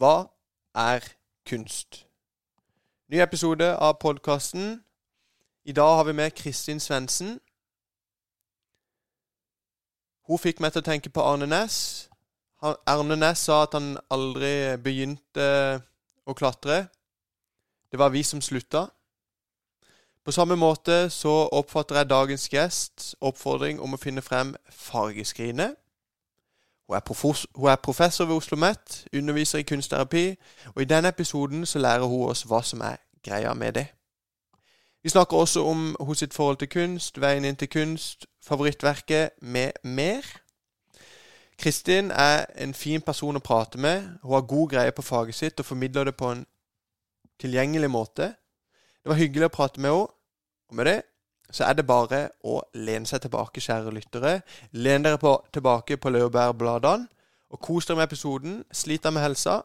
Hva er kunst? Ny episode av podkasten. I dag har vi med Kristin Svendsen. Hun fikk meg til å tenke på Arne Næss. Arne Næss sa at han aldri begynte å klatre. Det var vi som slutta. På samme måte så oppfatter jeg dagens gjest oppfordring om å finne frem fargeskrinet. Hun er, hun er professor ved Oslo OsloMet, underviser i kunstterapi, og i denne episoden så lærer hun oss hva som er greia med det. Vi snakker også om hos sitt forhold til kunst, veien inn til kunst, favorittverket med mer. Kristin er en fin person å prate med. Hun har god greie på faget sitt og formidler det på en tilgjengelig måte. Det var hyggelig å prate med henne, og med det så er det bare å lene seg tilbake, kjære lyttere. Len dere på, tilbake på laurbærbladene og kos dere med episoden. Slit dere med helsa.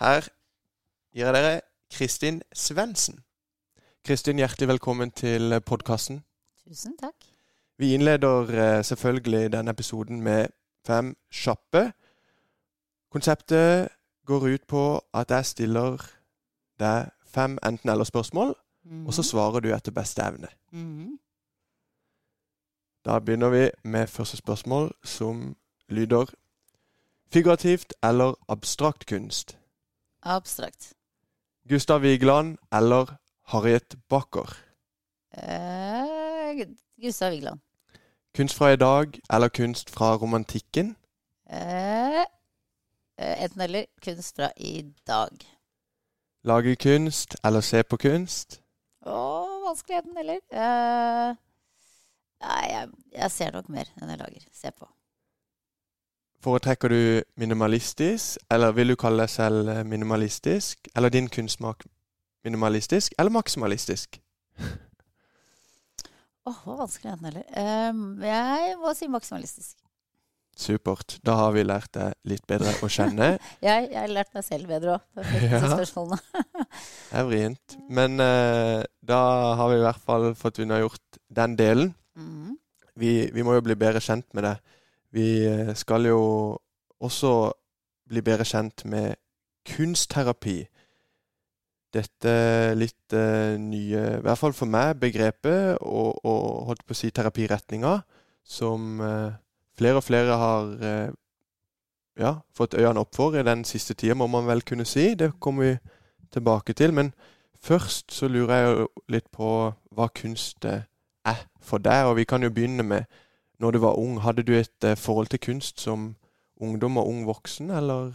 Her gir jeg dere Kristin Svendsen. Kristin, hjertelig velkommen til podkasten. Tusen takk. Vi innleder eh, selvfølgelig denne episoden med fem kjappe. Konseptet går ut på at jeg stiller deg fem enten-eller-spørsmål Mm. Og så svarer du etter beste evne. Mm. Da begynner vi med første spørsmål, som lyder Figurativt eller abstrakt kunst? Abstrakt. Gustav Vigeland eller Harriet Backer? Eh, Gustav Vigeland. Kunst fra i dag eller kunst fra romantikken? Eh, eh enten eller. Kunst fra i dag. Lage kunst eller se på kunst? Å, vanskeligheten heller. Uh, nei, jeg, jeg, ser nok mer enn jeg lager. Se på. Foretrekker du minimalistisk, eller vil du kalle deg selv minimalistisk? Eller din kunstsmak minimalistisk eller maksimalistisk? Åh, oh, vanskeligheten heller. Um, jeg må si maksimalistisk. Supert. Da har vi lært deg litt bedre å kjenne. jeg, jeg har lært meg selv bedre òg. Ja. Det er vrient. Men uh, da har vi i hvert fall fått unnagjort den delen. Mm. Vi, vi, må jo bli bedre kjent med det. Vi eh, skal jo også bli bedre kjent med kunstterapi. Dette litt uh, nye, i hvert fall for meg, begrepet og, og holdt på å si terapiretninga som uh, flere og flere har eh, ja, fått øynene opp for i den siste tida, må man vel kunne si. Det kommer vi tilbake til. Men først så lurer jeg litt på hva kunst er for deg. Og vi kan jo begynne med når du var ung. Hadde du et eh, forhold til kunst som ungdom og ung voksen, eller?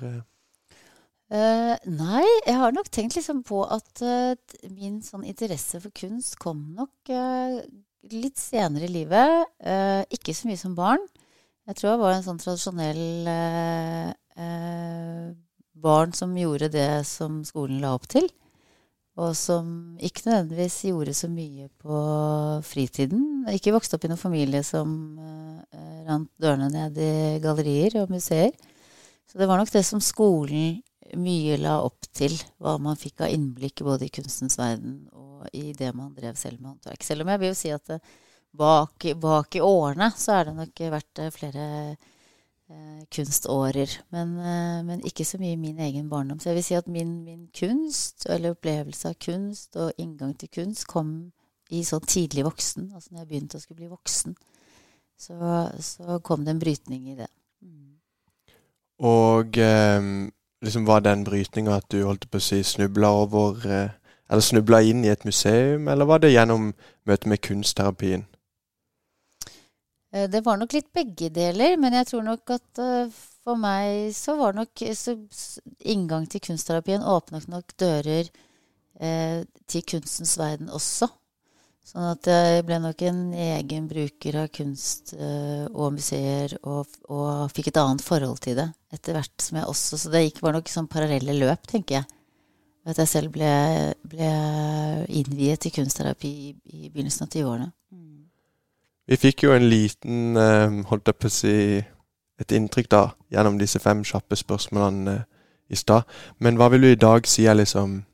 Uh, nei, jeg har nok tenkt liksom på at uh, min sånn interesse for kunst kom nok uh, litt senere i livet. ikke så mye som barn. Jeg tror jeg var en sånn tradisjonell eh, eh, barn som gjorde det som skolen la opp til. Og som ikke nødvendigvis gjorde så mye på fritiden. Ikke vokste opp i noen familie som uh, rant dørene ned i gallerier og museer. Så det var nok det som skolen mye la opp til. Hva man fikk av innblikk både i kunstens verden og i det man drev selv med håndverk. Selv om jeg vil jo si at det, bak, bak, i årene så har det nok vært eh, flere eh, kunstårer. Men, eh, men, ikke så mye i min egen barndom. Så jeg vil si at min, min, kunst, eller opplevelse av kunst og inngang til kunst, kom i sånn tidlig voksen. Altså når jeg begynte å skulle bli voksen, så, så kom det en brytning i det. Mm. Og eh, liksom var den brytninga at du holdt på å si snubla over eh, Eller snubla inn i et museum, eller var det gjennom møtet med kunstterapien? Eh, det var nok litt begge deler, men jeg tror nok at uh, for meg så var nok så, Inngang til kunstterapien åpnet nok dører uh, til kunstens verden også. Sånn at jeg ble nok en egen bruker av kunst og museer, og, og, fikk et annet forhold til det etter hvert som jeg også Så det gikk, var nok sånn parallelle løp, tenker jeg. At jeg selv ble, ble innviet til kunstterapi i, i begynnelsen av 20-årene. Mm. Vi fikk jo en liten, eh, holdt jeg på å si, et inntrykk da, gjennom disse fem kjappe spørsmålene eh, i stad. Men hva vil du i dag si er liksom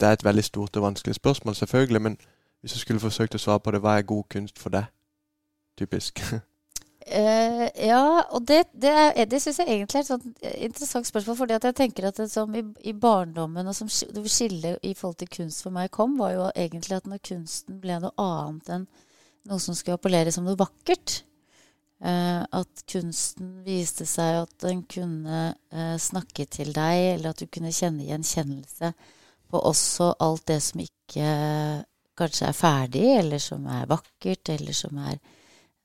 Det er et veldig stort og vanskelig spørsmål, selvfølgelig, men hvis du skulle forsøkt å svare på det, hva er god kunst for deg? Typisk. Uh, ja, og det, det, det syns jeg egentlig er et sånt eh, interessant spørsmål. fordi at jeg tenker at det som i, i barndommen og som skillet i forhold til kunst for meg kom, var jo egentlig at når kunsten ble noe annet enn noe som skulle appellere som noe vakkert. Eh, at kunsten viste seg at den kunne eh, snakke til deg, eller at du kunne kjenne gjenkjennelse på også alt det som ikke eh, kanskje er ferdig, eller som er vakkert, eller som er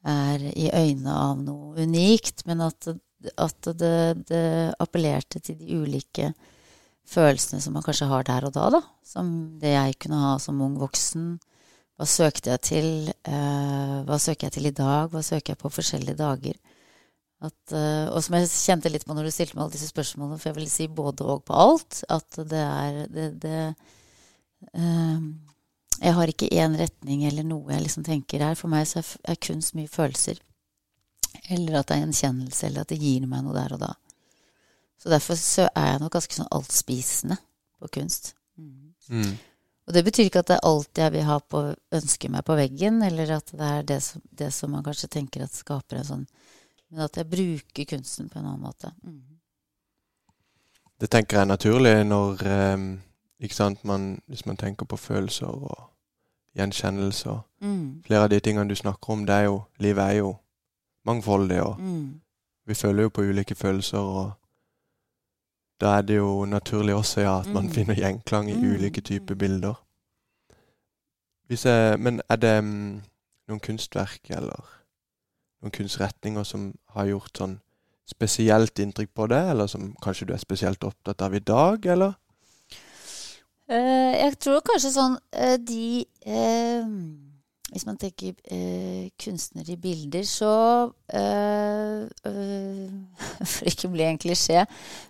er i øynene av noe unikt, men at, at det, det appellerte til de ulike følelsene som man kanskje har der og da, da. Som det jeg kunne ha som ung voksen. Hva søkte jeg til? Eh, hva søker jeg til i dag? Hva søker jeg på forskjellige dager? At, eh, og som jeg kjente litt på når du stilte meg alle disse spørsmålene, for jeg vil si både og på alt. At det er det, det eh, jeg har ikke én retning eller noe jeg liksom tenker her. For meg så er kunst mye følelser. Eller at det er gjenkjennelse, eller at det gir meg noe der og da. Så derfor så er jeg nok ganske sånn altspisende på kunst. Mm. Og det betyr ikke at det er alt jeg vil ha på, ønsker meg på veggen, eller at det er det som, det som man kanskje tenker at skaper en sånn Men at jeg bruker kunsten på en annen måte. Det tenker jeg er naturlig når eh, ikke sant, man, Hvis man tenker på følelser og gjenkjennelse og Mm. flere av de tingene du snakker om, det er jo Livet er jo mangfoldig, og Mm. vi føler jo på ulike følelser, og da er det jo naturlig også ja, at man Mm. finner gjenklang i Mm. ulike typer bilder. Jeg, men er det um, noen kunstverk eller noen kunstretninger som har gjort sånn spesielt inntrykk på det, eller som kanskje du er spesielt opptatt av i dag, eller? Uh, jeg tror kanskje sånn uh, de eh, Hvis man tenker eh, kunstnere i bilder, så eh, eh, For ikke å bli en klisjé,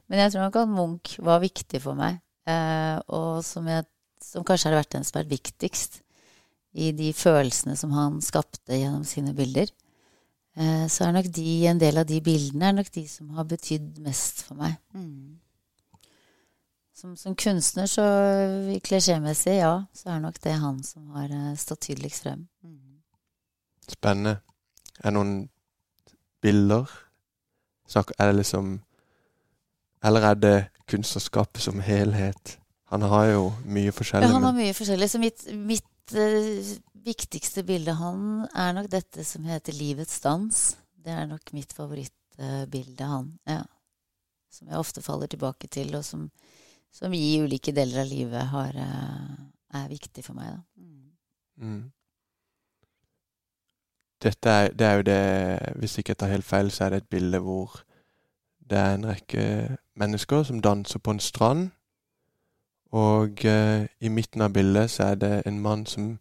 men jeg tror nok at Munch var viktig for meg. Eh, og som, jeg, som kanskje har vært den som har vært viktigst i de følelsene som han skapte gjennom sine bilder. Eh, så er nok de, en del av de bildene er nok de som har betydd mest for meg. Som, som kunstner, så klisjémessig, ja, så er nok det han som har eh, stått tydeligst frem. Spennende. Er det noen bilder? Er det liksom Eller er det kunstnerskapet som helhet? Han har jo mye forskjellig. Ja, han har mye forskjellig. Så mitt, mitt uh, viktigste bilde han er nok dette som heter Livets dans. Det er nok mitt favorittbilde, han. Ja. Som jeg ofte faller tilbake til, og som, som i ulike deler av livet har, eh, er viktig for meg. Mm. Dette er, det er jo det Hvis jeg ikke tar helt feil, så er det et bilde hvor det er en rekke mennesker som danser på en strand. Og eh, i midten av bildet så er det en mann som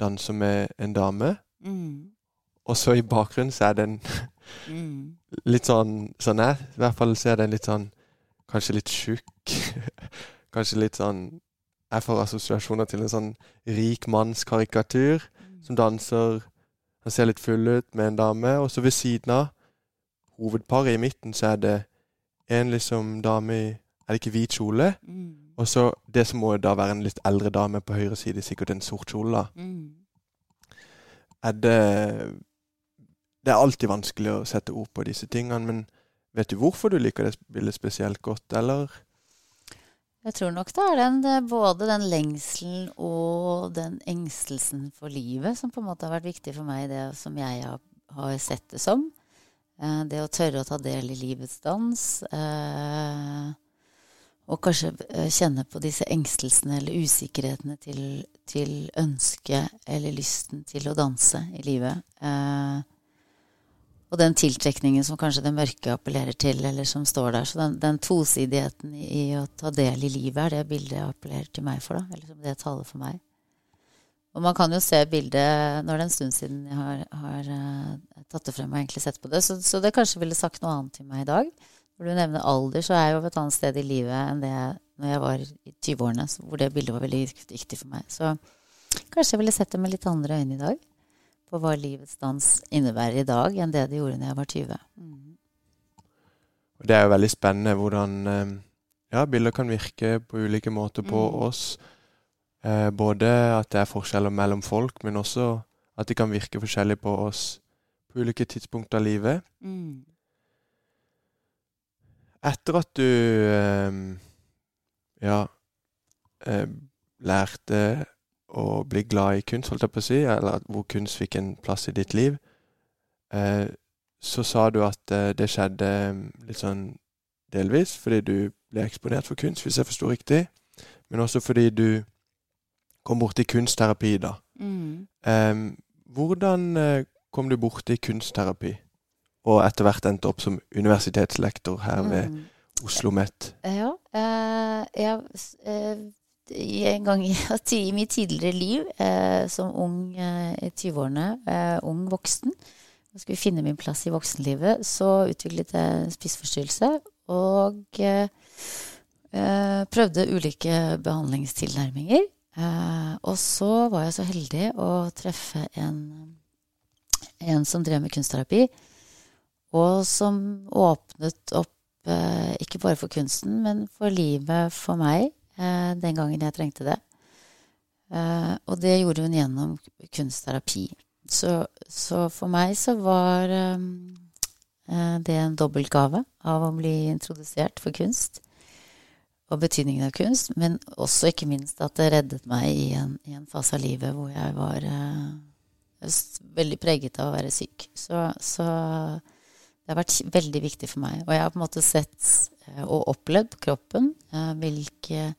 danser med en dame. Mm. Og så i bakgrunnen så er det en Mm. litt sånn Sånn er I hvert fall så er den litt sånn Kanskje litt tjukk. kanskje litt sånn Jeg får assosiasjoner til en sånn rik mannskarikatur som danser Han ser litt full ut med en dame, og så ved siden av hovedparet i midten så er det en liksom dame i Er det ikke hvit kjole? Mm. Og så det som må da være en litt eldre dame på høyre side, sikkert en sort kjole. da. Mm. Er det Det er alltid vanskelig å sette ord på disse tingene, men vet du hvorfor du liker det bildet spesielt godt, eller? Jeg tror nok det er den, både den lengselen og den engstelsen for livet som på en måte har vært viktig for meg, det som jeg har, har sett det som. Eh, det å tørre å ta del i livets dans. Eh, og kanskje eh, kjenne på disse engstelsene eller usikkerhetene til, til ønsket eller lysten til å danse i livet. Og den tiltrekningen som kanskje det mørke appellerer til, eller som står der. Så den, den tosidigheten i, å ta del i livet er det bildet appellerer til meg for, da. Eller som det taler for meg. Og man kan jo se bildet Nå er det en stund siden jeg har, har eh, tatt det frem og egentlig sett på det, så, så det kanskje ville sagt noe annet til meg i dag. Når du nevner alder, så er jeg jo et annet sted i livet enn det når jeg var i 20-årene, hvor det bildet var veldig viktig for meg. Så kanskje jeg ville sett det med litt andre øyne i dag. På hva livets dans innebærer i dag, enn det det gjorde når jeg var 20. Mm. det er jo veldig spennende hvordan eh, ja, bilder kan virke på ulike måter på Mm. oss. Eh, både at det er forskjeller mellom folk, men også at de kan virke forskjellig på oss på ulike tidspunkter av livet. Mm. Etter at du eh, ja eh, lærte å bli glad i kunst, holdt jeg på å si, eller hvor kunst fikk en plass i ditt liv, eh, så sa du at eh, det skjedde eh, litt sånn delvis fordi du ble eksponert for kunst, hvis jeg forsto riktig, men også fordi du kom borti kunstterapi, da. Mm. Eh, hvordan kom du borti kunstterapi, og etter hvert endte opp som universitetslektor her ved Mm. Oslo OsloMet? Ja. Eh, jeg, eh, en gang i, i mitt tidligere liv eh, som ung eh, i 20-årene, eh, ung voksen, og skulle finne min plass i voksenlivet, så utviklet jeg spiseforstyrrelse og eh, eh, prøvde ulike behandlingstilnærminger. Eh, og så var jeg så heldig å treffe en, en som drev med kunstterapi, og som åpnet opp ikke bare for kunsten, men for livet for meg den gangen jeg trengte det. Eh, og det gjorde hun gjennom kunstterapi. Så, så for meg så var eh, eh, det en dobbeltgave av å bli introdusert for kunst. Og betydningen av kunst, men også ikke minst at det reddet meg i en, i en fase av livet hvor jeg var eh, veldig preget av å være syk. Så, så det har vært veldig viktig for meg. Og jeg har på en måte sett eh, og opplevd kroppen eh, hvilke eh,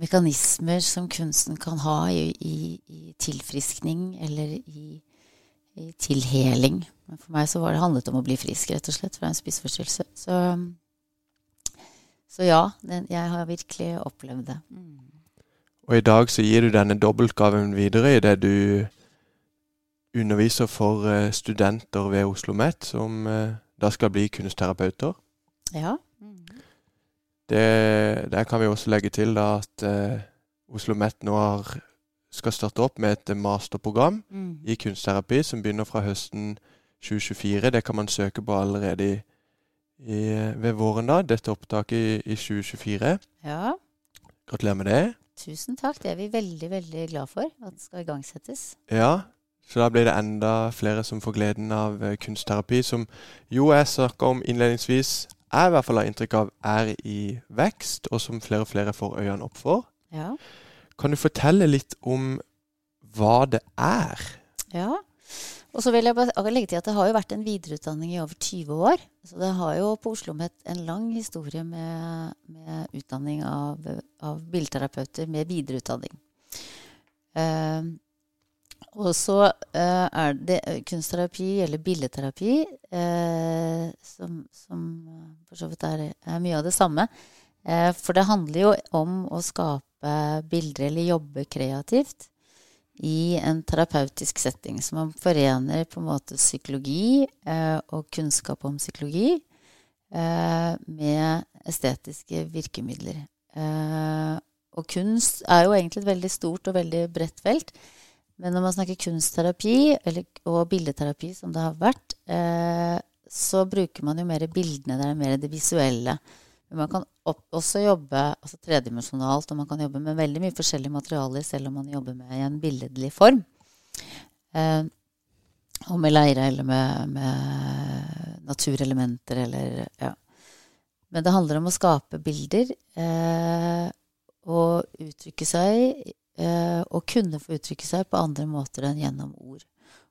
mekanismer som kunsten kan ha i, i, i tilfriskning eller i, i tilheling. Men for meg så var det handlet om å bli frisk, rett og slett, fra en spiseforstyrrelse. Så, så ja, den, jeg har virkelig opplevd det. Og i dag så gir du denne dobbeltgaven videre i det du underviser for eh, studenter ved Oslo Met, som eh, da skal bli kunstterapeuter. Ja. Det, der kan vi også legge til da at eh, Oslo Met nå har, skal starte opp med et masterprogram Mm. i kunstterapi som begynner fra høsten 2024. Det kan man søke på allerede i, i, ved våren, da. Dette opptaket i, i 2024. ja. Gratulerer med det. Tusen takk. Det er vi veldig, veldig glad for at det skal igangsettes. Ja, så da blir det enda flere som får gleden av eh, kunstterapi, som jo jeg snakka om innledningsvis, jeg i hvert fall har inntrykk av er i vekst, og som flere og flere får øynene opp for. Ja. Kan du fortelle litt om hva det er? Ja. Og så vil jeg bare legge til at det har jo vært en videreutdanning i over 20 år. Så det har jo på Oslo Met en lang historie med, med utdanning av, av bilterapeuter med videreutdanning. Eh, og så eh, er det kunstterapi, eller billedterapi, eh, som, som for så vidt er, er mye av det samme. Eh, for det handler jo om å skape bilder eller jobbe kreativt i en terapeutisk setting. Så man forener på en måte psykologi eh, og kunnskap om psykologi eh, med estetiske virkemidler. Eh, og kunst er jo egentlig et veldig stort og veldig bredt felt. Men når man snakker kunstterapi eller, og bildeterapi, som det har vært, eh, så bruker man jo mer bildene. Det er mer det visuelle. Men man kan opp, også jobbe altså tredimensjonalt, og man kan jobbe med veldig mye forskjellige materialer, selv om man jobber med i en billedlig form. Eh, og med leire eller med, med naturelementer eller ja. Men det handler om å skape bilder eh, og uttrykke seg, eh, og kunne få uttrykke seg på andre måter enn gjennom ord.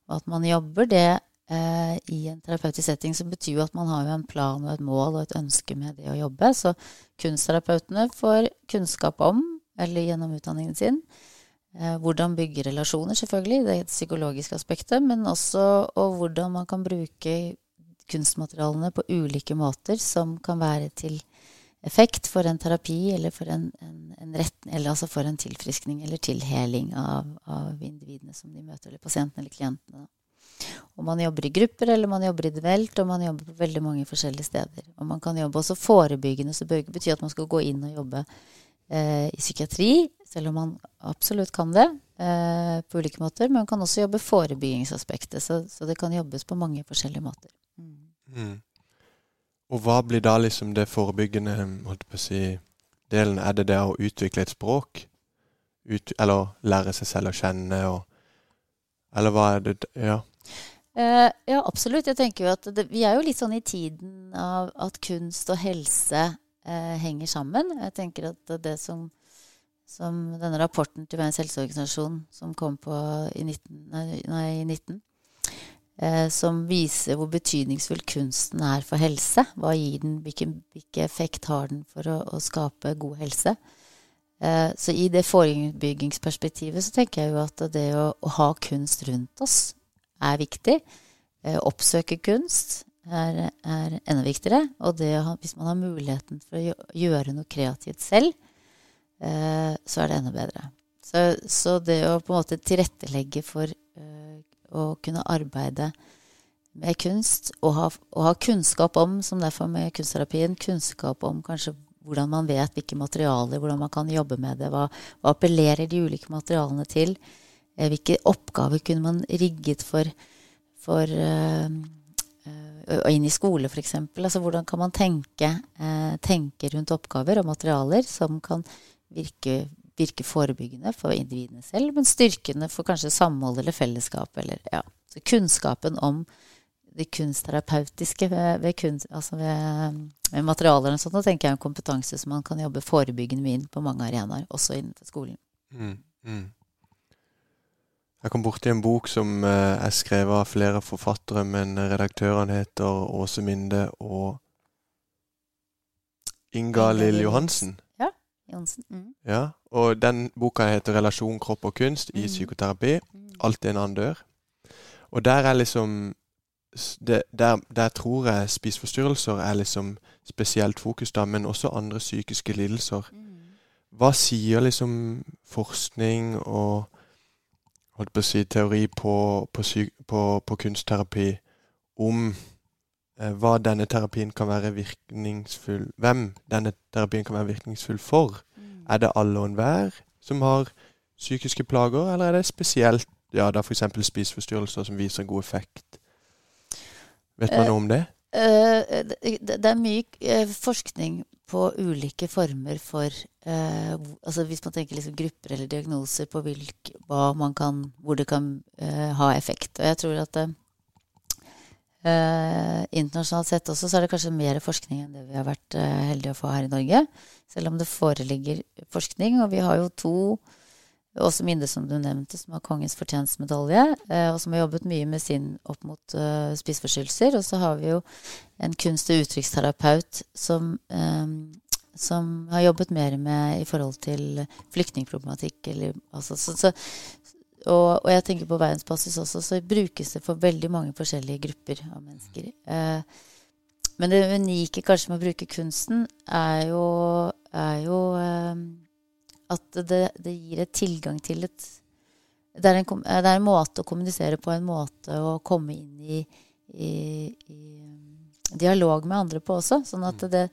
Og at man jobber det eh, i en terapeutisk setting, som betyr jo at man har en plan og et mål og et ønske med det å jobbe. Så kunstterapeutene får kunnskap om, eller gjennom utdanningen sin, eh, hvordan bygge relasjoner, selvfølgelig, det er et psykologisk aspektet, men også og hvordan man kan bruke kunstmaterialene på ulike måter som kan være til effekt for en terapi eller for en, en, en rett, eller altså for en tilfriskning eller tilheling av, av individene som de møter, eller pasientene eller klientene. Og man jobber i grupper, eller man jobber individuelt, og man jobber på veldig mange forskjellige steder. Og man kan jobbe også forebyggende, så det betyr at man skal gå inn og jobbe eh, i psykiatri, selv om man absolutt kan det eh, på ulike måter. Men man kan også jobbe forebyggingsaspektet, så, så det kan jobbes på mange forskjellige måter. Mm. Og hva blir da liksom det forebyggende holdt på å si, delen? Er det det å utvikle et språk? Ut, eller lære seg selv å kjenne? Og, eller hva er det Ja. Uh, ja, absolutt. Jeg tenker jo at det, Vi er jo litt sånn i tiden av at kunst og helse uh, henger sammen. Jeg tenker at det som, som denne rapporten til Verdens helseorganisasjon som kom på i 19, nei, nei, 19 eh, som viser hvor betydningsfull kunsten er for helse. Hva gir den, hvilken, hvilken effekt har den for å, å skape god helse? Eh, så i det forebyggingsperspektivet så tenker jeg jo at det å, å ha kunst rundt oss er viktig. Eh, oppsøke kunst er, er enda viktigere. Og det, hvis man har muligheten for å gjøre noe kreativt selv, eh, så er det enda bedre. Så, så, det å på en måte tilrettelegge for uh, å kunne arbeide med kunst, og ha, og ha, kunnskap om, som derfor med kunstterapien, kunnskap om kanskje hvordan man vet hvilke materialer, hvordan man kan jobbe med det, hva, hva appellerer de ulike materialene til, Eh, hvilke oppgaver kunne man rigget for, for uh, uh, inn i skole, f.eks.? Altså, hvordan kan man tenke, uh, tenke, rundt oppgaver og materialer som kan virke, virke, forebyggende for individene selv, men styrkende for kanskje samhold eller fellesskap? Eller, ja. Så kunnskapen om det kunstterapeutiske ved, ved, kunst, altså ved, ved materialer og sånt, da tenker jeg en kompetanse som man kan jobbe forebyggende med inn på mange arenaer, også innenfor skolen. Mm, mm. Jeg kom borti en bok som eh, er skrevet av flere forfattere, men redaktørene heter Åse Minde og Inga Lill Johansen. Ja. Johansen. Mm. ja. Og den boka heter 'Relasjon, kropp og kunst i mm. psykoterapi'. Alt er en annen dør. Og der er liksom det, der, der, tror jeg spiseforstyrrelser er liksom spesielt fokus, da, men også andre psykiske lidelser. Mm. Hva sier liksom forskning og holdt på å si, teori på, på, på, på kunstterapi om eh, hva denne terapien kan være virkningsfull Hvem denne terapien kan være virkningsfull for. Er det alle og enhver som har psykiske plager, eller er det spesielt ja, da f.eks. spiseforstyrrelser som viser god effekt? Vet man uh, noe om det? Uh, det, det, er mye uh, forskning på ulike former for eh, altså Hvis man tenker liksom grupper eller diagnoser på hvilk, kan, hvor det kan eh, ha effekt. Og jeg tror at eh, internasjonalt sett også så er det kanskje mer forskning enn det vi har vært eh, heldige å få her i Norge. Selv om det foreligger forskning. Og vi har jo to også Minde, som du nevnte, som har Kongens fortjenstmedalje, eh, og som har jobbet mye med sin opp mot uh, spiseforstyrrelser. Og så har vi jo en kunst- og uttrykksterapeut som, um, som har jobbet mer med i forhold til flyktningproblematikk. Eller, altså, så, så, og, og, jeg tenker på verdensbasis også, så brukes det for veldig mange forskjellige grupper av mennesker. Eh, men det unike kanskje med å bruke kunsten er jo, er jo um, at det, det, gir et tilgang til et det er, en, det er, en, måte å kommunisere på, en måte å komme inn i, i, i dialog med andre på også. Sånn at det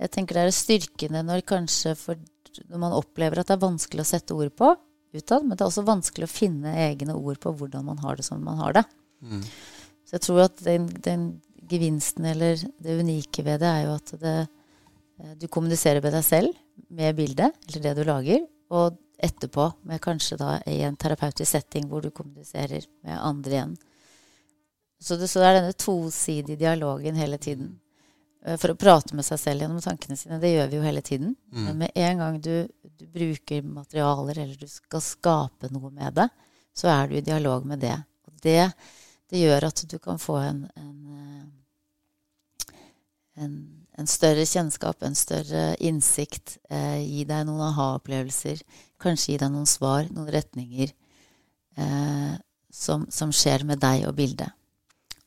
Jeg tenker det er styrkende når kanskje for, når man opplever at det er vanskelig å sette ord på utad, men det er også vanskelig å finne egne ord på hvordan man har det som man har det. Mm. Så jeg tror at den, den, gevinsten eller det unike ved det er jo at det, Eh, du kommuniserer med deg selv med bildet, eller det du lager, og etterpå med kanskje da i en terapeutisk setting hvor du kommuniserer med andre igjen. Så det, så det er denne tosidige dialogen hele tiden. Eh, for å prate med seg selv gjennom tankene sine, det gjør vi jo hele tiden. Mm. Men med en gang du, du, bruker materialer, eller du skal skape noe med det, så er du i dialog med det. Og det, det gjør at du kan få en, en, eh, en en større kjennskap, en større innsikt. Eh, gi deg noen aha-opplevelser. Kanskje gi deg noen svar, noen retninger eh, som, som, skjer med deg og bildet.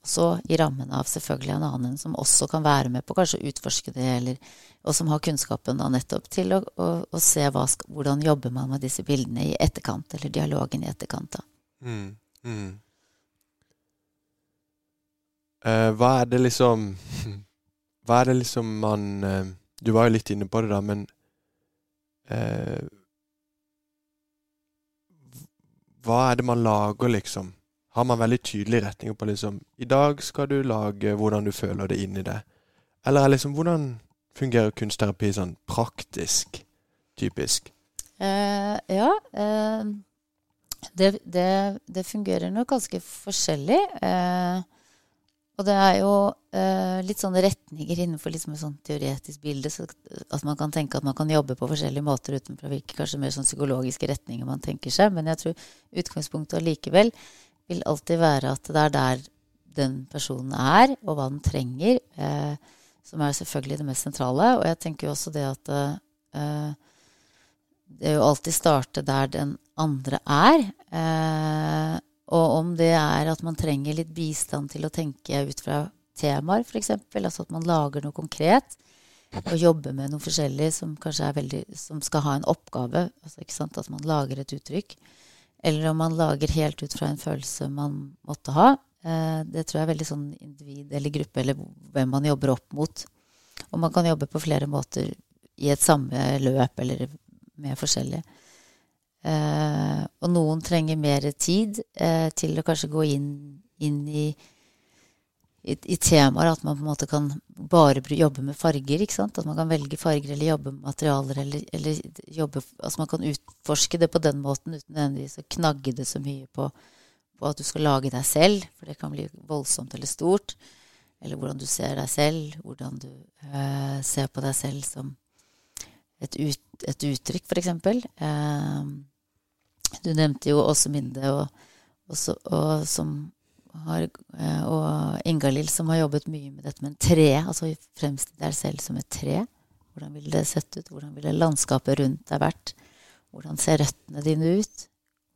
Så i rammen av selvfølgelig en annen som også kan være med på kanskje å utforske det, eller, og som har kunnskapen da nettopp til å, å, å se hva, hvordan jobber man med disse bildene i etterkant, eller dialogen i etterkant. da. Mm, mm. Eh, hva er det liksom Hva er det liksom man eh, Du var jo litt inne på det, da, men eh, Hva er det man lager, liksom? Har man veldig tydelige retninger på liksom I dag skal du lage hvordan du føler det inni deg. Eller er liksom hvordan fungerer kunstterapi sånn praktisk? Typisk. Uh, ja. Uh, Det, det, det fungerer nok ganske forskjellig. Eh, og det er jo eh, litt sånne retninger innenfor liksom et sånt teoretisk bilde. Så at man kan tenke at man kan jobbe på forskjellige måter utenfor hvilke kanskje mer sånn psykologiske retninger man tenker seg. Men jeg tror utgangspunktet allikevel vil alltid være at det er der den personen er, og hva den trenger, eh, som er selvfølgelig det mest sentrale. Og jeg tenker jo også det at eh, det er jo alltid starte der den andre er. Eh, og om det er at man trenger litt bistand til å tenke ut fra temaer, f.eks., altså at man lager noe konkret og jobber med noe forskjellig som kanskje er veldig, som skal ha en oppgave, altså ikke sant, at man lager et uttrykk, eller om man lager helt ut fra en følelse man måtte ha, eh, det tror jeg er veldig sånn individ eller gruppe, eller hvem man jobber opp mot. Og man kan jobbe på flere måter i et samme løp, eller med forskjellige. Eh, og noen trenger mer tid eh, til å kanskje gå inn, inn i, i, i, temaer. At man på en måte kan bare jobbe med farger. ikke sant? At man kan velge farger eller jobbe med materialer. Eller, eller jobbe, altså man kan utforske det på den måten uten nødvendigvis å knagge det så mye på, på at du skal lage deg selv. For det kan bli voldsomt eller stort. Eller hvordan du ser deg selv. Hvordan du eh, ser på deg selv som et, ut, et uttrykk, f.eks. Eh, du nevnte jo også Minde, og, og, og, som har, eh, og Ingalill, som har jobbet mye med dette med en tre. Altså fremstille deg selv som et tre. Hvordan ville det sett ut? Hvordan ville landskapet rundt deg vært? Hvordan ser røttene dine ut?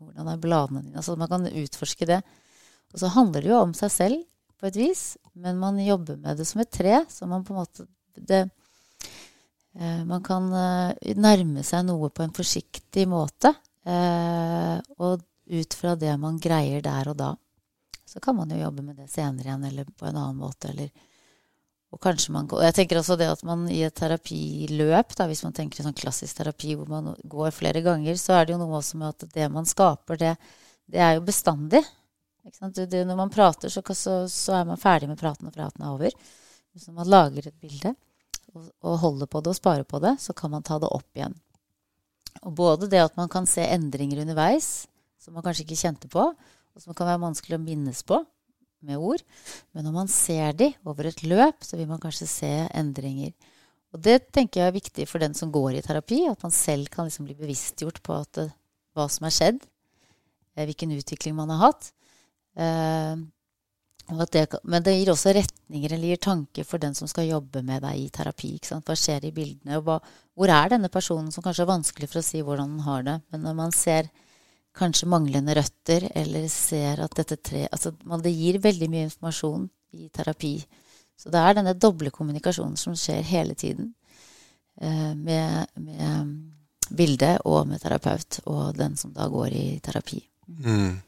Hvordan er bladene dine? Altså Man kan utforske det. Og så handler det jo om seg selv på et vis, men man jobber med det som et tre. Så man på en måte det, Eh, man kan eh, nærme seg noe på en forsiktig måte. Eh, og ut fra det man greier der og da. Så kan man jo jobbe med det senere igjen, eller på en annen måte. Eller, og kanskje man går, Jeg tenker også det at man i et terapiløp, da, hvis man tenker sånn klassisk terapi hvor man går flere ganger, så er det jo noe også med at det man skaper, det, det er jo bestandig. Det, når man prater, så, så, så, er man ferdig med praten, og praten er over. Hvis man lager et bilde, og holder på det og sparer på det, så kan man ta det opp igjen. Og både det at man kan se endringer underveis som man kanskje ikke kjente på, og som kan være vanskelig å minnes på med ord, men når man ser de over et løp, så vil man kanskje se endringer. Og det tenker jeg er viktig for den som går i terapi, at man selv kan liksom bli bevisstgjort på det, hva som er skjedd, eh, hvilken utvikling man har hatt. Det, men det gir også retninger eller gir tanker for den som skal jobbe med deg i terapi. Hva skjer i bildene? hva, Hvor er denne personen som kanskje er vanskelig for å si hvordan den har det? Men når man ser kanskje manglende røtter, eller ser at dette tre altså Det gir veldig mye informasjon i terapi. Så det er denne doble kommunikasjonen som skjer hele tiden eh, med, med bildet og med terapeut, og den som da går i terapi. Mm.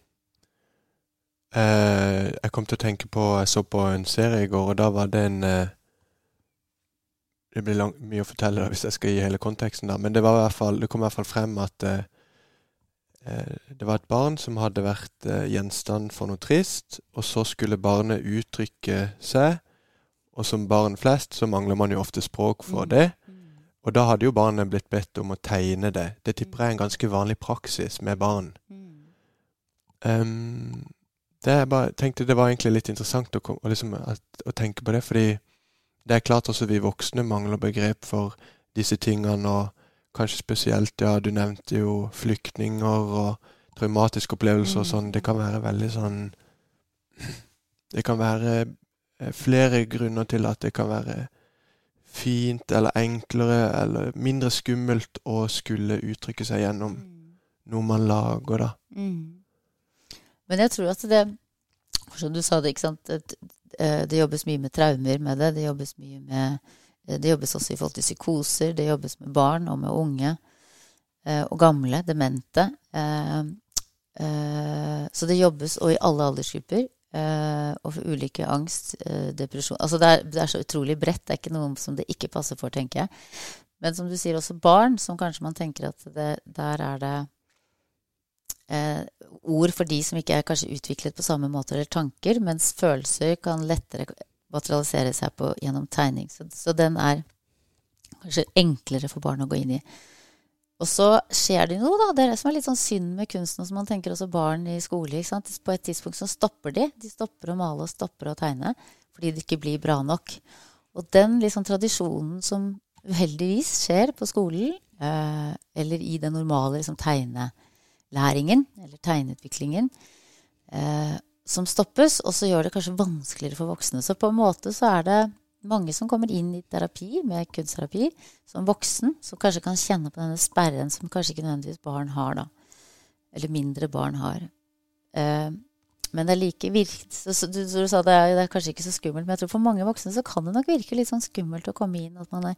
Eh, jeg kom til å tenke på Jeg så på en serie i går, og da var det en eh, Det blir lang, mye å fortelle da, hvis jeg skal gi hele konteksten, da, men det, var i hvert fall, det kom i hvert fall frem at eh, eh det var et barn som hadde vært eh, gjenstand for noe trist, og så skulle barnet uttrykke seg, og som barn flest så mangler man jo ofte språk for mm. det. Og da hadde jo barnet blitt bedt om å tegne det. Det tipper jeg er en ganske vanlig praksis med barn. Um, det jeg bare tenkte det var egentlig litt interessant å, å, liksom, at, å, tenke på det, fordi det er klart også vi voksne mangler begrep for disse tingene, og kanskje spesielt, ja, du nevnte jo flyktninger og traumatiske opplevelser og sånn. Det kan være veldig sånn Det kan være eh, flere grunner til at det kan være fint eller enklere eller mindre skummelt å skulle uttrykke seg gjennom mm. noe man lager, da. Mm. Men jeg tror at det Som du sa det, ikke sant Det, Det jobbes mye med traumer med det. Det jobbes mye med eh, Det jobbes også i forhold til psykoser. Det jobbes med barn og med unge. Eh, og gamle. Demente. Så det jobbes, og i alle aldersgrupper. Og for ulike angst, depresjon Altså det er, det er så utrolig bredt. Det er ikke noe som det ikke passer for, tenker jeg. Men som du sier, også barn, som kanskje man tenker at det, der er det eh, ord for de som ikke er kanskje utviklet på samme måte, eller tanker, mens følelser kan lettere materialisere seg på, gjennom tegning. Så, så, den er kanskje enklere for barn å gå inn i. Og så skjer det noe, da. Det er det som er litt sånn synd med kunsten. Som man tenker også barn i skole. ikke sant? På et tidspunkt så stopper de. De stopper å male og stopper å tegne fordi det ikke blir bra nok. Og den liksom tradisjonen som uheldigvis skjer på skolen, eh, eller i den normale liksom, tegnelæringen, eller tegneutviklingen, eh, som stoppes, og så gjør det kanskje vanskeligere for voksne. Så på en måte så er det mange som kommer inn i terapi med kunstterapi som voksen, som kanskje kan kjenne på denne sperren som kanskje ikke nødvendigvis barn har, da. Eller mindre barn har. Eh, men det er like så, du, du, sa det det er, kanskje ikke så skummelt, men jeg tror for mange voksne så kan det nok virke litt sånn skummelt å komme inn. at man er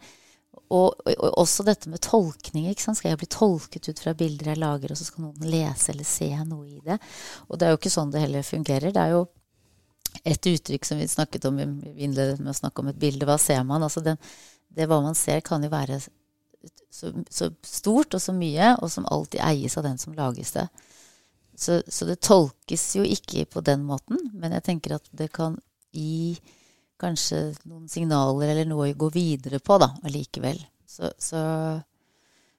og, og, og, også dette med tolkning. ikke sant? Skal jeg bli tolket ut fra bilder jeg lager, og så skal noen lese eller se noe i det? Og det er jo ikke sånn det heller fungerer. Det er jo et uttrykk som vi snakket om vi innledet med å snakke om et bilde. Hva ser man? Altså den, det hva man ser, kan jo være så, så, stort og så mye, og som alltid eies av den som lages det. Så, så, det tolkes jo ikke på den måten, men jeg tenker at det kan gi kanskje noen signaler eller noe å gå videre på da, allikevel. Så, så,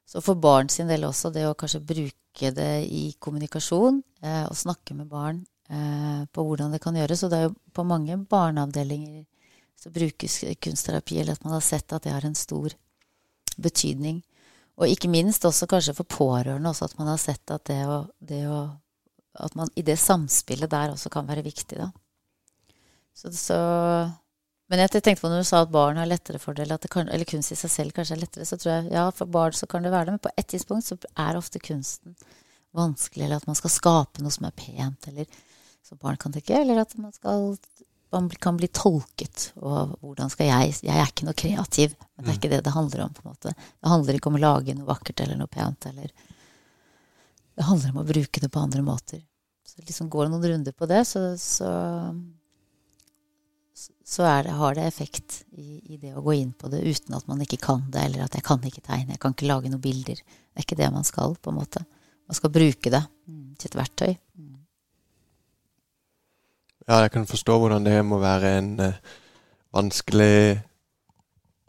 så, for barn sin del også, det å kanskje bruke det i kommunikasjon eh, og snakke med barn eh, på hvordan det kan gjøres. Og det er jo på mange barneavdelinger så brukes kunstterapi, eller at man har sett at det har en stor betydning. Og ikke minst også kanskje for pårørende også, at man har sett at det å, det å At man i det samspillet der også kan være viktig, da. Så, så men jeg tenkte på når du sa at barn har lettere for det, eller, kan, eller kunst i seg selv kanskje er lettere, så tror jeg ja, for barn så kan det være det, men på et tidspunkt så er ofte kunsten vanskelig, eller at man skal skape noe som er pent, eller som barn kan tenke, eller at man, skal, man kan bli tolket. Og hvordan skal jeg Jeg er ikke noe kreativ, men det er mm. ikke det det handler om. på en måte. Det handler ikke om å lage noe vakkert eller noe pent. eller Det handler om å bruke det på andre måter. Så liksom går det noen runder på det, så, så, så det, har det effekt i, i, det å gå inn på det uten at man ikke kan det, eller at jeg kan ikke tegne, jeg kan ikke lage noen bilder. Det er ikke det man skal, på en måte. Man skal bruke det til et verktøy. Ja, jeg kan forstå hvordan det må være en eh, vanskelig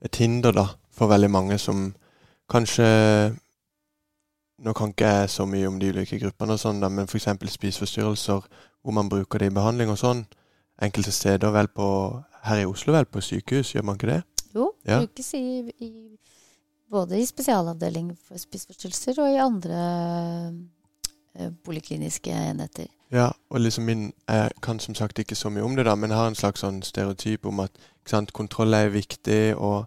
et hinder da, for veldig mange som kanskje Nå kan ikke jeg så mye om de ulike gruppene, og sånn da, men f.eks. spiseforstyrrelser, hvor man bruker det i behandling og sånn. Enkelte steder vel på Her i Oslo vel på sykehus, gjør man ikke det? Jo, ja. brukes i, i, både i spesialavdeling for spiseforstyrrelser og i andre uh, polikliniske enheter. Ja, og liksom min Jeg kan som sagt ikke så mye om det, da, men jeg har en slags sånn stereotyp om at sant, kontroll er viktig, og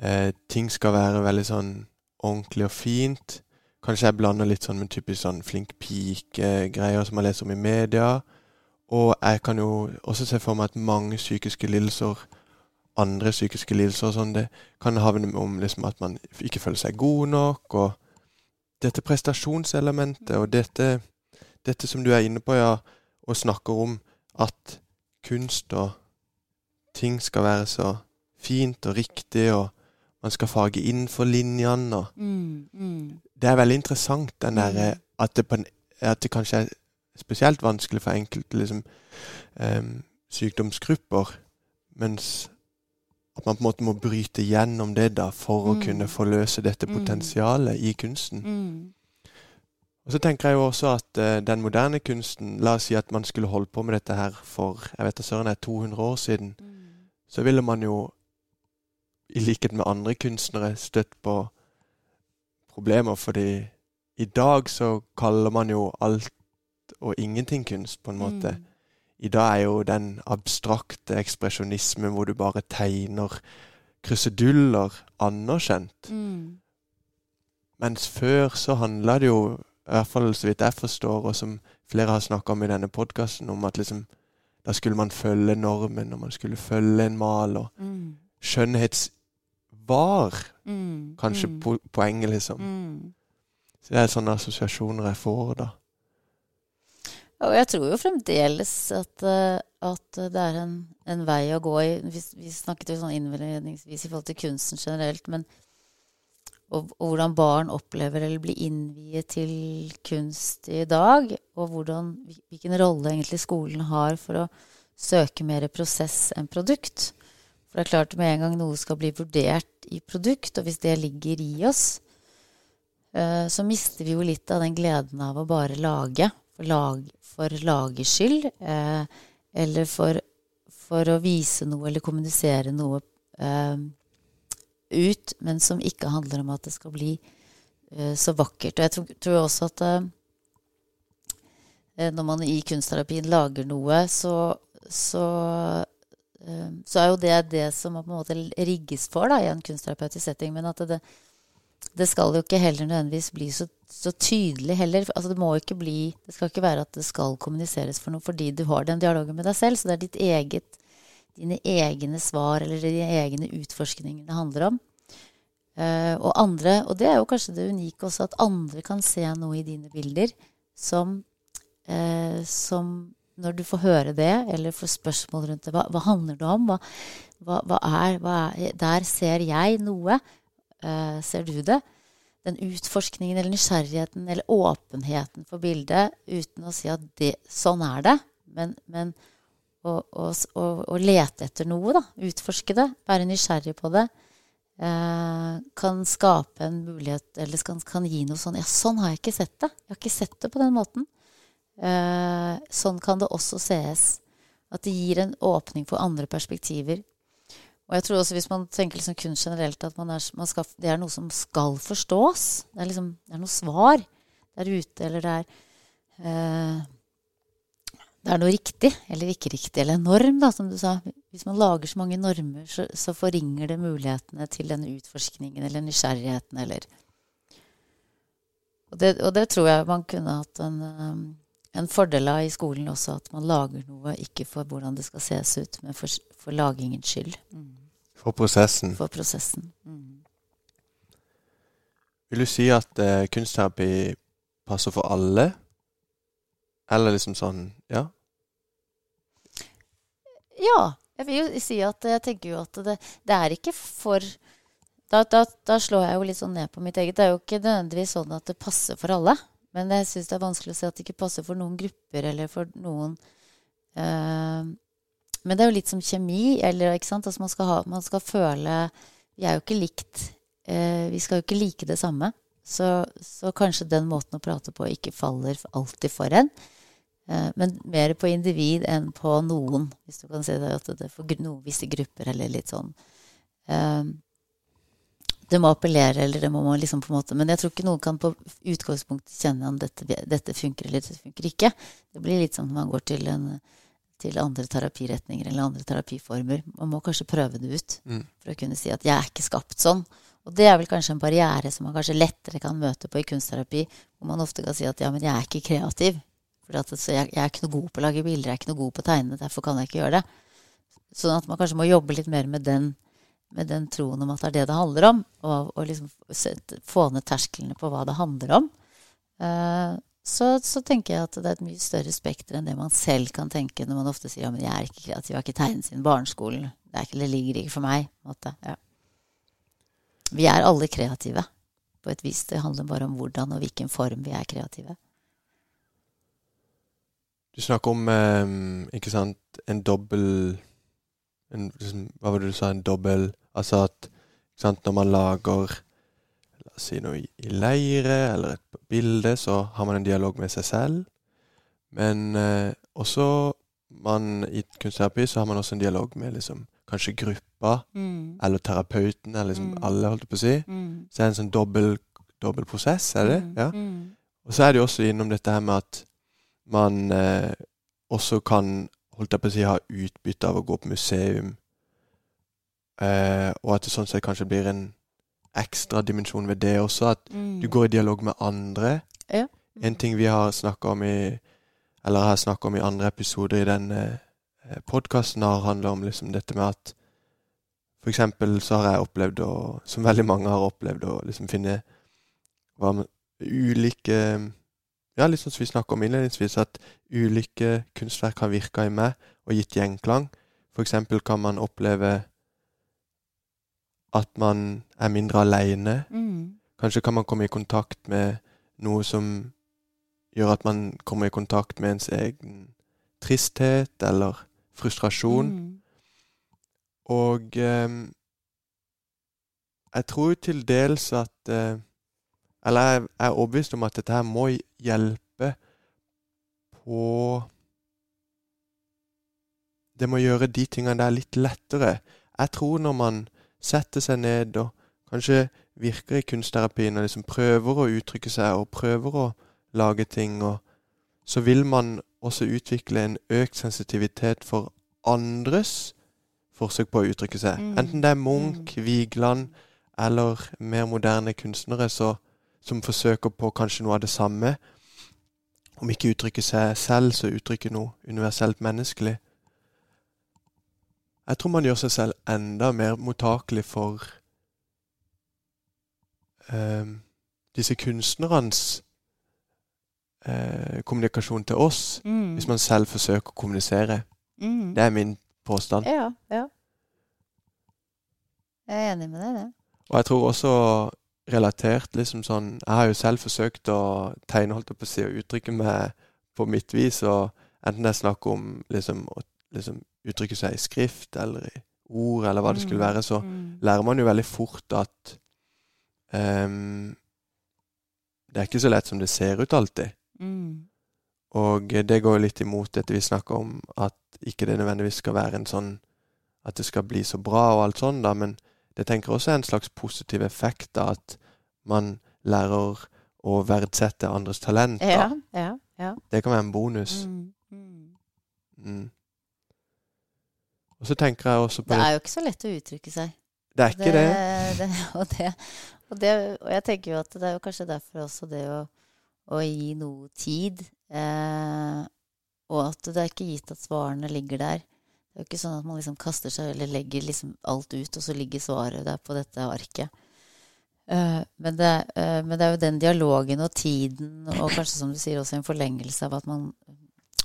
eh, ting skal være veldig sånn ordentlig og fint. Kanskje jeg blander litt sånn med typisk sånn flink pike-greier som jeg leser om i media. Og jeg kan jo også se for meg at mange psykiske lidelser, andre psykiske lidelser og sånn, det kan havne om liksom at man ikke føler seg god nok, og dette prestasjonselementet og dette dette som du er inne på, ja, og snakker om at kunst og ting skal være så fint og riktig, og man skal fage innenfor linjene. Og mm, mm. Det er veldig interessant, den der, mm. at, det en, at, det kanskje er spesielt vanskelig for enkelte liksom, um, sykdomsgrupper, mens at man på en måte må bryte gjennom det da for å mm. kunne forløse dette mm. potensialet i kunsten. Mm. Og så tenker jeg jo også at uh, den moderne kunsten La oss si at man skulle holdt på med dette her for jeg vet søren er 200 år siden. Mm. Så ville man jo, i likhet med andre kunstnere, støtt på problemer. Fordi i dag så kaller man jo alt og ingenting kunst, på en måte. Mm. I dag er jo den abstrakte ekspresjonismen hvor du bare tegner kruseduller, anerkjent. Mm. Mens før så handla det jo i hvert fall så vidt jeg forstår, og som flere har snakka om i denne podkasten, om at liksom da skulle man følge normen, og man skulle følge en mal, og mm. Skjønnhetsvar, mm. kanskje mm. Po poenget, liksom. Mm. Så det er sånne assosiasjoner jeg får, da. Og jeg tror jo fremdeles at, eh, at det er en, en, vei å gå i. Vi, vi snakket jo sånn innledningsvis i forhold til kunsten generelt, men og, og, hvordan barn opplever eller blir innviet til kunst i dag, og hvordan, hvilken rolle egentlig skolen har for å søke mer prosess enn produkt. For det er klart med en gang noe skal bli vurdert i produkt, og hvis det ligger i oss, eh, så mister vi jo litt av den gleden av å bare lage for, lag, for lagers skyld. Eh, eller for, for, å vise noe eller kommunisere noe eh, ut, men som ikke handler om at det skal bli eh, så vakkert. Og jeg tror, tror også at eh, når man i kunstterapien lager noe, så, så så er jo det det som på en måte rigges for da, i en kunstterapeutisk setting. Men at det skal jo ikke heller nødvendigvis bli så, så, tydelig heller. Altså det bli Det skal ikke være at det skal kommuniseres for noe fordi du har den dialogen med deg selv. Så det er ditt eget, dine egne svar eller dine egne utforskninger det handler om. Uh, og andre, og det er jo kanskje det unike også, at andre kan se noe i dine bilder som, uh, som når du får høre det, eller får spørsmål rundt det, hva, hva handler det om? Hva, hva, er, hva, er, Der ser jeg noe. Uh, ser du det? Den utforskningen eller nysgjerrigheten eller åpenheten for bildet uten å si at det, sånn er det, men, men å, å, å, lete etter noe, da. Utforske det. Være nysgjerrig på det. Uh, kan skape en mulighet, eller kan, kan, gi noe sånn Ja, sånn har jeg ikke sett det. Jeg har ikke sett det på den måten. Uh, sånn kan det også sees. At det gir en åpning for andre perspektiver. Og jeg tror også hvis man tenker liksom kunst generelt, at er, skal, det er noe som skal forstås. Det er, liksom, det er noe svar der ute, eller det er eh, Det er noe riktig eller ikke riktig, eller en norm, da, som du sa. Hvis man lager så mange normer, så, så forringer det mulighetene til denne utforskningen eller nysgjerrigheten eller og det, og det tror jeg man kunne hatt en, um, en fordel av i skolen også, at man lager noe ikke for hvordan det skal ses ut, men for, for lagingens skyld. Mm. For prosessen. For prosessen. Mm. Vil du si at eh, kunstterapi passer for alle? Eller liksom sånn Ja? Ja. Jeg vil jo si at jeg tenker jo at det, det er ikke for da, da, da, slår jeg jo litt sånn ned på mitt eget. Det er jo ikke nødvendigvis sånn at det passer for alle. Men jeg syns det er vanskelig å si at det ikke passer for noen grupper eller for noen uh, men det er jo litt som kjemi. eller? Altså man, skal ha, man skal føle Vi er jo ikke likt. Uh, vi skal jo ikke like det samme. Så, så, kanskje den måten å prate på ikke faller alltid for en. Eh, men mer på individ enn på noen, hvis du kan si det. At det er for noen visse grupper eller litt sånn. Det må appellere, eller det må man liksom på en måte Men jeg tror ikke noen kan på utgangspunktet kjenne om dette, dette funker eller dette funker ikke. Det blir litt som om man går til en til andre terapiretninger eller andre terapiformer. Man må kanskje prøve det ut mm. for å kunne si at 'jeg er ikke skapt sånn'. Og det er vel kanskje en barriere som man kanskje lettere kan møte på i kunstterapi, hvor man ofte kan si at 'ja, men jeg er ikke kreativ'. For jeg, jeg, er ikke noe god på å lage bilder, jeg er ikke noe god på å tegne, derfor kan jeg ikke gjøre det. Sånn at man kanskje må jobbe litt mer med den, med den troen om at det er det det handler om, og, og liksom få ned tersklene på hva det handler om. Uh, så, så, tenker jeg at det er et mye større spekter enn det man selv kan tenke når man ofte sier ja, jeg er ikke kreativ, jeg har ikke tegnet siden barneskolen. Det, ikke, det, ligger ikke for meg. Ja. Vi er alle kreative på et vis. Det handler bare om hvordan og hvilken form vi er kreative. Du snakker om eh, sant, en dobbel en, liksom, Hva var det du sa? En dobbel Altså at sant, når man lager La oss si noe i, leire eller et bilde, så har man en dialog med seg selv. Men eh, også man, i kunstterapi så har man også en dialog med liksom, kanskje gruppa, mm. eller terapeuten, eller liksom mm. alle, holdt jeg på å si. Mm. Så det er en sånn dobbel, dobbel prosess, er det? Mm. Ja. Mm. Og så er det jo også innom dette her med at man eh, også kan, holdt jeg på å si, ha utbytte av å gå på museum. Eh, og at det sånn sett kanskje blir en ekstra dimensjon ved det også. At mm. du går i dialog med andre. Ja. En ting vi har snakka om i Eller har snakka om i andre episoder i denne eh, podkasten, har handla om liksom dette med at For eksempel så har jeg opplevd, å, som veldig mange har opplevd, å liksom finne hva ulike Ja, litt som vi snakka om innledningsvis, at ulike kunstverk har virka i meg og gitt gjenklang. Eksempel kan man oppleve at man er mindre aleine. Mm. Kanskje kan man komme i kontakt med noe som gjør at man kommer i kontakt med ens egen tristhet eller frustrasjon. Mm. Og eh, jeg tror til dels at eh, Eller jeg er overbevist om at dette her må hjelpe på Det må gjøre de tingene der litt lettere. Jeg tror når man setter seg ned og kanskje virker i kunstterapien og liksom prøver å uttrykke seg og prøver å lage ting, og så vil man også utvikle en økt sensitivitet for andres forsøk på å uttrykke seg. Mm. Enten det er Munch, Vigeland eller mer moderne kunstnere så, som forsøker på kanskje noe av det samme. Om ikke uttrykke seg selv, så uttrykke noe universelt menneskelig. Jeg tror man gjør seg selv enda mer mottakelig for eh, disse kunstnernes eh, kommunikasjon til oss, Mm. hvis man selv forsøker å kommunisere. Mm. Det er min påstand. Ja, ja. Jeg er enig med deg i det. Og jeg tror også relatert liksom sånn Jeg har jo selv forsøkt å tegne, holdt jeg på å si, og uttrykke meg på mitt vis, og enten det er snakk om liksom å liksom uttrykke seg i skrift eller i ord, eller hva det skulle være, så Mm. lærer man jo veldig fort at um, det er ikke så lett som det ser ut alltid. Mm. Og det går jo litt imot dette vi snakker om, at ikke det nødvendigvis skal være en sånn At det skal bli så bra og alt sånn, da, men det tenker også er en slags positiv effekt av at man lærer å verdsette andres talent. Ja, ja, ja. Det kan være en bonus. Mm. Mm. Mm. Og så tenker jeg også på Det det er jo ikke så lett å uttrykke seg. Det er ikke det. det, og, det, og, det og jeg tenker jo at det er jo kanskje derfor også det å, å gi noe tid, eh, og at det er ikke gitt at svarene ligger der. Det er jo ikke sånn at man liksom kaster seg eller legger liksom alt ut, og så ligger svaret der på dette arket. Eh, men, det, eh, men det er jo den dialogen og tiden, og kanskje som du sier også en forlengelse av at man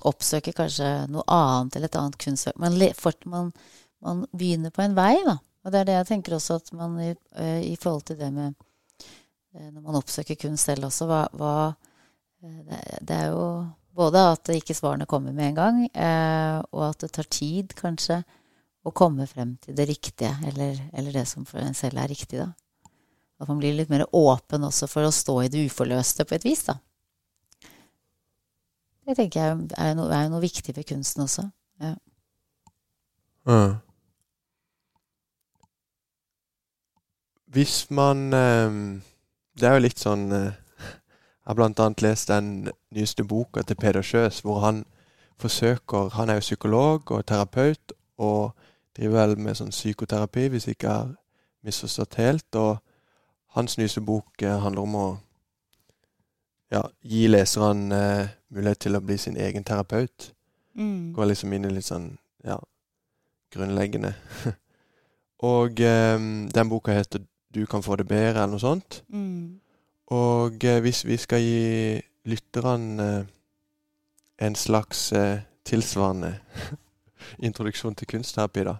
oppsøker kanskje noe annet eller et annet kunstverk. Man, man, man begynner på en vei, da. Og det er det jeg tenker også at man i, eh, i forhold til det med Når man oppsøker kunst selv også, hva, hva det, det er jo både at ikke svarene kommer med en gang, eh, og at det tar tid kanskje å komme frem til det riktige, eller, eller det som for en selv er riktig, da. At man blir litt mer åpen også for å stå i det uforløste på et vis, da. Det tenker jeg er noe, noe viktig ved kunsten også. Mm. Hvis man ehm, Det er jo litt sånn eh, Jeg har annet lest den nyeste boka til Peder Sjøs, hvor han forsøker Han er jo psykolog og terapeut, og driver vel med sånn psykoterapi, hvis jeg ikke har misforstått helt. Og hans nyeste bok eh, handler om å ja, gi leserne eh, mulighet til å bli sin egen terapeut. Mm. Går liksom inn i litt sånn ja, grunnleggende. og eh, den boka heter 'Du kan få det bedre', eller noe sånt. Mm. Og eh, hvis vi skal gi lytterne eh, en slags eh, tilsvarende introduksjon til kunstterapi, da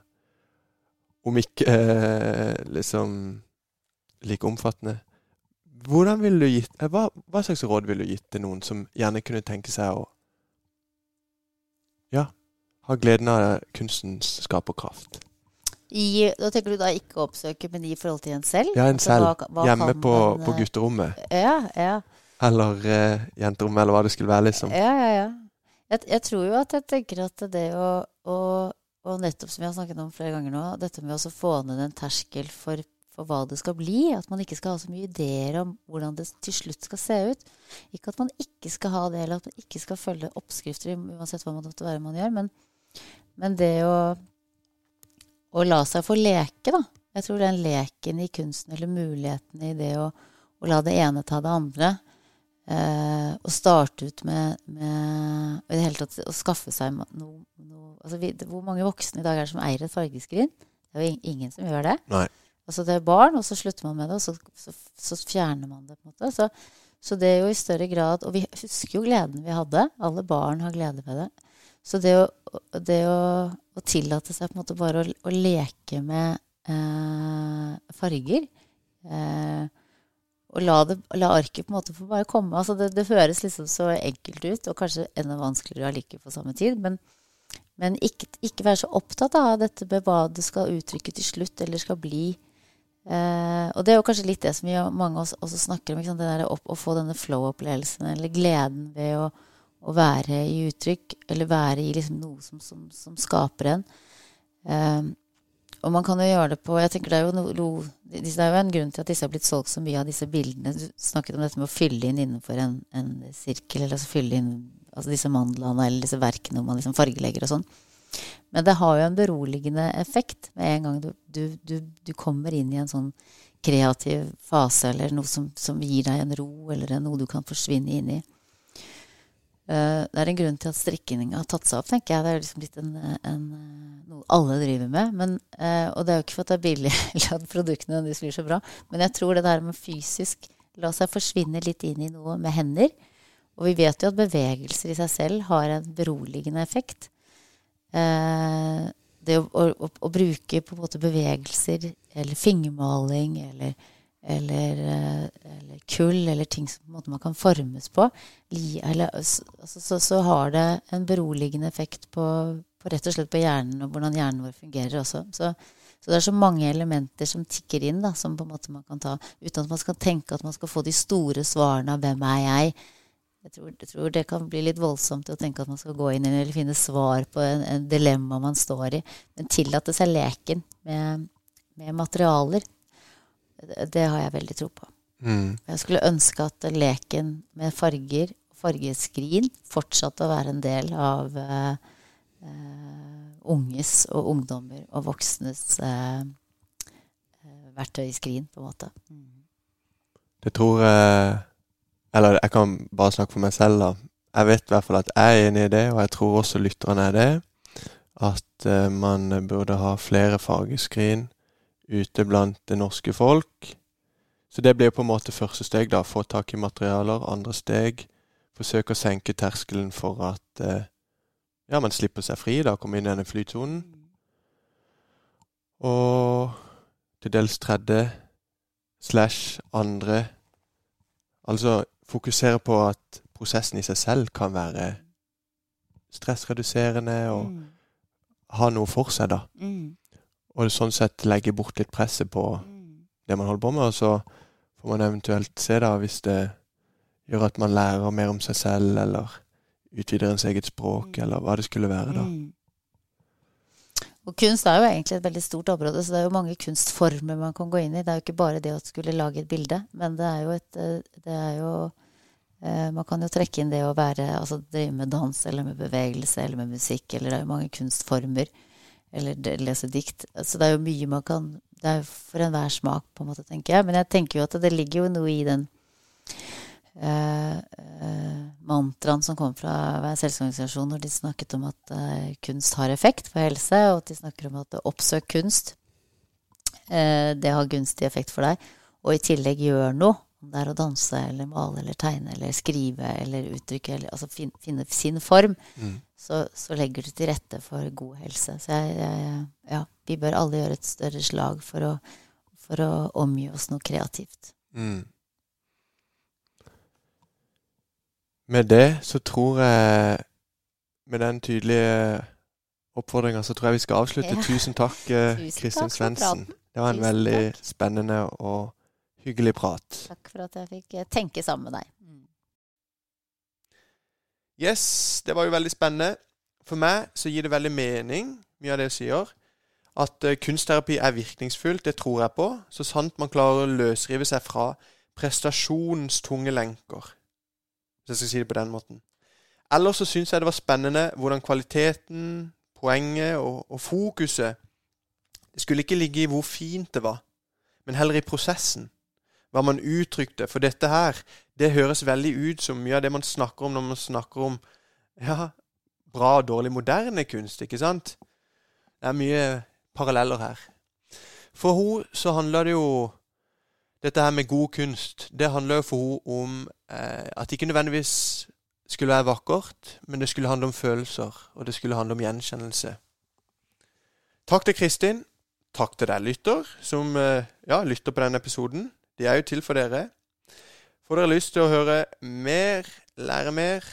Om ikke liksom like omfattende Hvordan vil du gitt hva, hva slags råd ville du gitt til noen som gjerne kunne tenke seg å Ja, ha gleden av kunstens skaperkraft? I, da tenker du da ikke oppsøke, men i forhold til en selv? Ja, en Altså, selv. hva- hva Hjemme på, man, på eh, gutterommet. Ja, ja. Eller eh, jenterommet, eller hva det skulle være, liksom. Ja, ja, ja. Jeg, jeg tror jo at jeg tenker at det å, å Og nettopp som vi har snakket om flere ganger nå, dette med å få ned en terskel for, for hva det skal bli. At man ikke skal ha så mye ideer om hvordan det til slutt skal se ut. Ikke at man ikke skal ha det, eller at man ikke skal følge oppskrifter uansett hva man måtte være man gjør, men, men det å, å la seg få leke, da. Jeg tror den leken i kunsten, eller muligheten i det å, å la det ene ta det andre, Eh, og starte ut med, med I det hele tatt å skaffe seg noe, noe altså vi, Hvor mange voksne i dag er det som eier et fargeskrin? Det er jo ingen som gjør det. Nei. Altså Det er barn, og så slutter man med det, og så, så, så fjerner man det. på en måte. Så, så det er jo i større grad Og vi husker jo gleden vi hadde. Alle barn har glede ved det. Så det å, det å, å tillate seg på en måte bare å, å leke med eh, farger eh, og la, det, la arket på en måte få bare komme. Altså det, det høres liksom så enkelt ut, og kanskje enda vanskeligere allike på samme tid. Men, men ikke, ikke være så opptatt av dette med hva det skal uttrykke til slutt, eller skal bli. Eh, og det er jo kanskje litt det som vi, mange av oss også snakker om. Det der å, å få denne flow-opplevelsen, eller gleden ved å, å, være i uttrykk, eller være i liksom noe som, som, som skaper en. Um, og man kan jo gjøre det på jeg tenker Det er jo, no, det er jo en grunn til at disse har blitt solgt så mye av disse bildene. Du snakket om dette med å fylle inn innenfor en, en sirkel, eller altså fylle inn altså disse mandlene eller disse verkene hvor man liksom fargelegger og sånn. Men det har jo en beroligende effekt med en gang du, du, du, du kommer inn i en sånn kreativ fase, eller noe som, som, gir deg en ro, eller noe du kan forsvinne inn i. Uh, det er en grunn til at strikkinga har tatt seg opp, tenker jeg. Det er liksom blitt en, en, noe alle driver med. Men, uh, og det er jo ikke for at det er billig eller at produktene nødvendigvis blir så bra, men jeg tror det der med fysisk la seg forsvinne litt inn i noe med hender. Og vi vet jo at bevegelser i seg selv har en beroligende effekt. Eh, det å, å, å, bruke på en måte bevegelser eller fingermaling eller, eller, eh, eller, kull eller ting som på en måte man kan formes på, eller, altså, så, så, har det en beroligende effekt på, på, rett og slett på hjernen og hvordan hjernen vår fungerer også. Så, så det er så mange elementer som tikker inn, da, som på en måte man kan ta, uten at man skal tenke at man skal få de store svarene av 'hvem er jeg'? Jeg tror, jeg tror, det kan bli litt voldsomt å tenke at man skal gå inn eller finne svar på en, en dilemma man står i. Men tillate seg leken med, med materialer, det, har jeg veldig tro på. Mm. Jeg skulle ønske at leken med farger og fargeskrin fortsatte å være en del av uh, unges og ungdommer og voksnes uh, verktøy i skrin, på en måte. Mm. Det tror jeg eller jeg kan bare snakke for meg selv, da. Jeg vet i hvert fall at jeg er enig i det, og jeg tror også lytterne er det. At uh, man burde ha flere fargeskrin ute blant det norske folk. Så det blir på en måte første steg, da. Få tak i materialer. Andre steg forsøke å senke terskelen for at eh, ja, man slipper seg fri, da. Komme inn i denne flytonen. Og til dels tredje slash andre Altså fokusere på at prosessen i seg selv kan være stressreduserende og mm. ha noe for seg, da. Mm. Og sånn sett legge bort litt presset på mm. det man holder på med, og så får man eventuelt se, da, hvis det gjør at man lærer mer om seg selv, eller utvider ens eget språk, mm. eller hva det skulle være, da. Mm. Og kunst er jo egentlig et veldig stort område, så det er jo mange kunstformer man kan gå inn i. Det er jo ikke bare det å skulle lage et bilde, men det er jo et eh, Det er jo eh, Man kan jo trekke inn det å være Altså drive med dans eller med bevegelse eller med musikk, eller det er jo mange kunstformer. Eller lese dikt. Så det er jo mye man kan Det er for enhver smak, på en måte, tenker jeg. Men jeg tenker jo at det ligger jo noe i den uh, uh, mantraen som kom fra Verdens helseorganisasjon når de snakket om at uh, kunst har effekt på helse, og at de snakker om at oppsøk kunst. Det har gunstig effekt for deg. Og i tillegg gjør noe. Om det er å danse eller male eller tegne eller skrive eller uttrykke, eller altså finne sin form, mm. Så, så, legger du til rette for god helse. Så jeg, jeg, ja, vi bør alle gjøre et større slag for å, for å omgi oss noe kreativt. Mm. Med det så tror jeg Med den tydelige oppfordringa så tror jeg vi skal avslutte. Ja. Tusen takk, eh, Kristin Svendsen. Det var en Tusen veldig takk. spennende og hyggelig prat. Takk for at jeg fikk eh, tenke sammen med deg. Yes, det var jo veldig spennende. For meg så gir det veldig mening, mye av det jeg sier. At uh, kunstterapi er virkningsfullt, det tror jeg på. Så sant man klarer å løsrive seg fra prestasjonens tunge lenker hvis jeg skal si det på den måten. Ellers så syns jeg det var spennende hvordan kvaliteten, poenget og, og fokuset Det skulle ikke ligge i hvor fint det var, men heller i prosessen. Hva man uttrykte. For dette her, det høres veldig ut som mye av det man snakker om når man snakker om ja, bra og dårlig moderne kunst, ikke sant? Det er mye paralleller her. For henne så handler det jo dette her med god kunst, det handler jo for henne om eh, at det ikke nødvendigvis skulle være vakkert, men det skulle handle om følelser, og det skulle handle om gjenkjennelse. Takk til Kristin. Takk til deg, lytter, som eh, ja, lytter på denne episoden. De er jo til for dere. Får dere lyst til å høre mer, lære mer,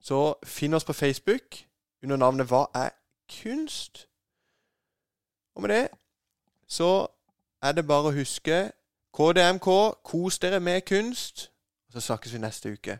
så finn oss på Facebook under navnet Hva er kunst? Og med det så er det bare å huske KDMK, kos dere med kunst. Og så snakkes vi neste uke.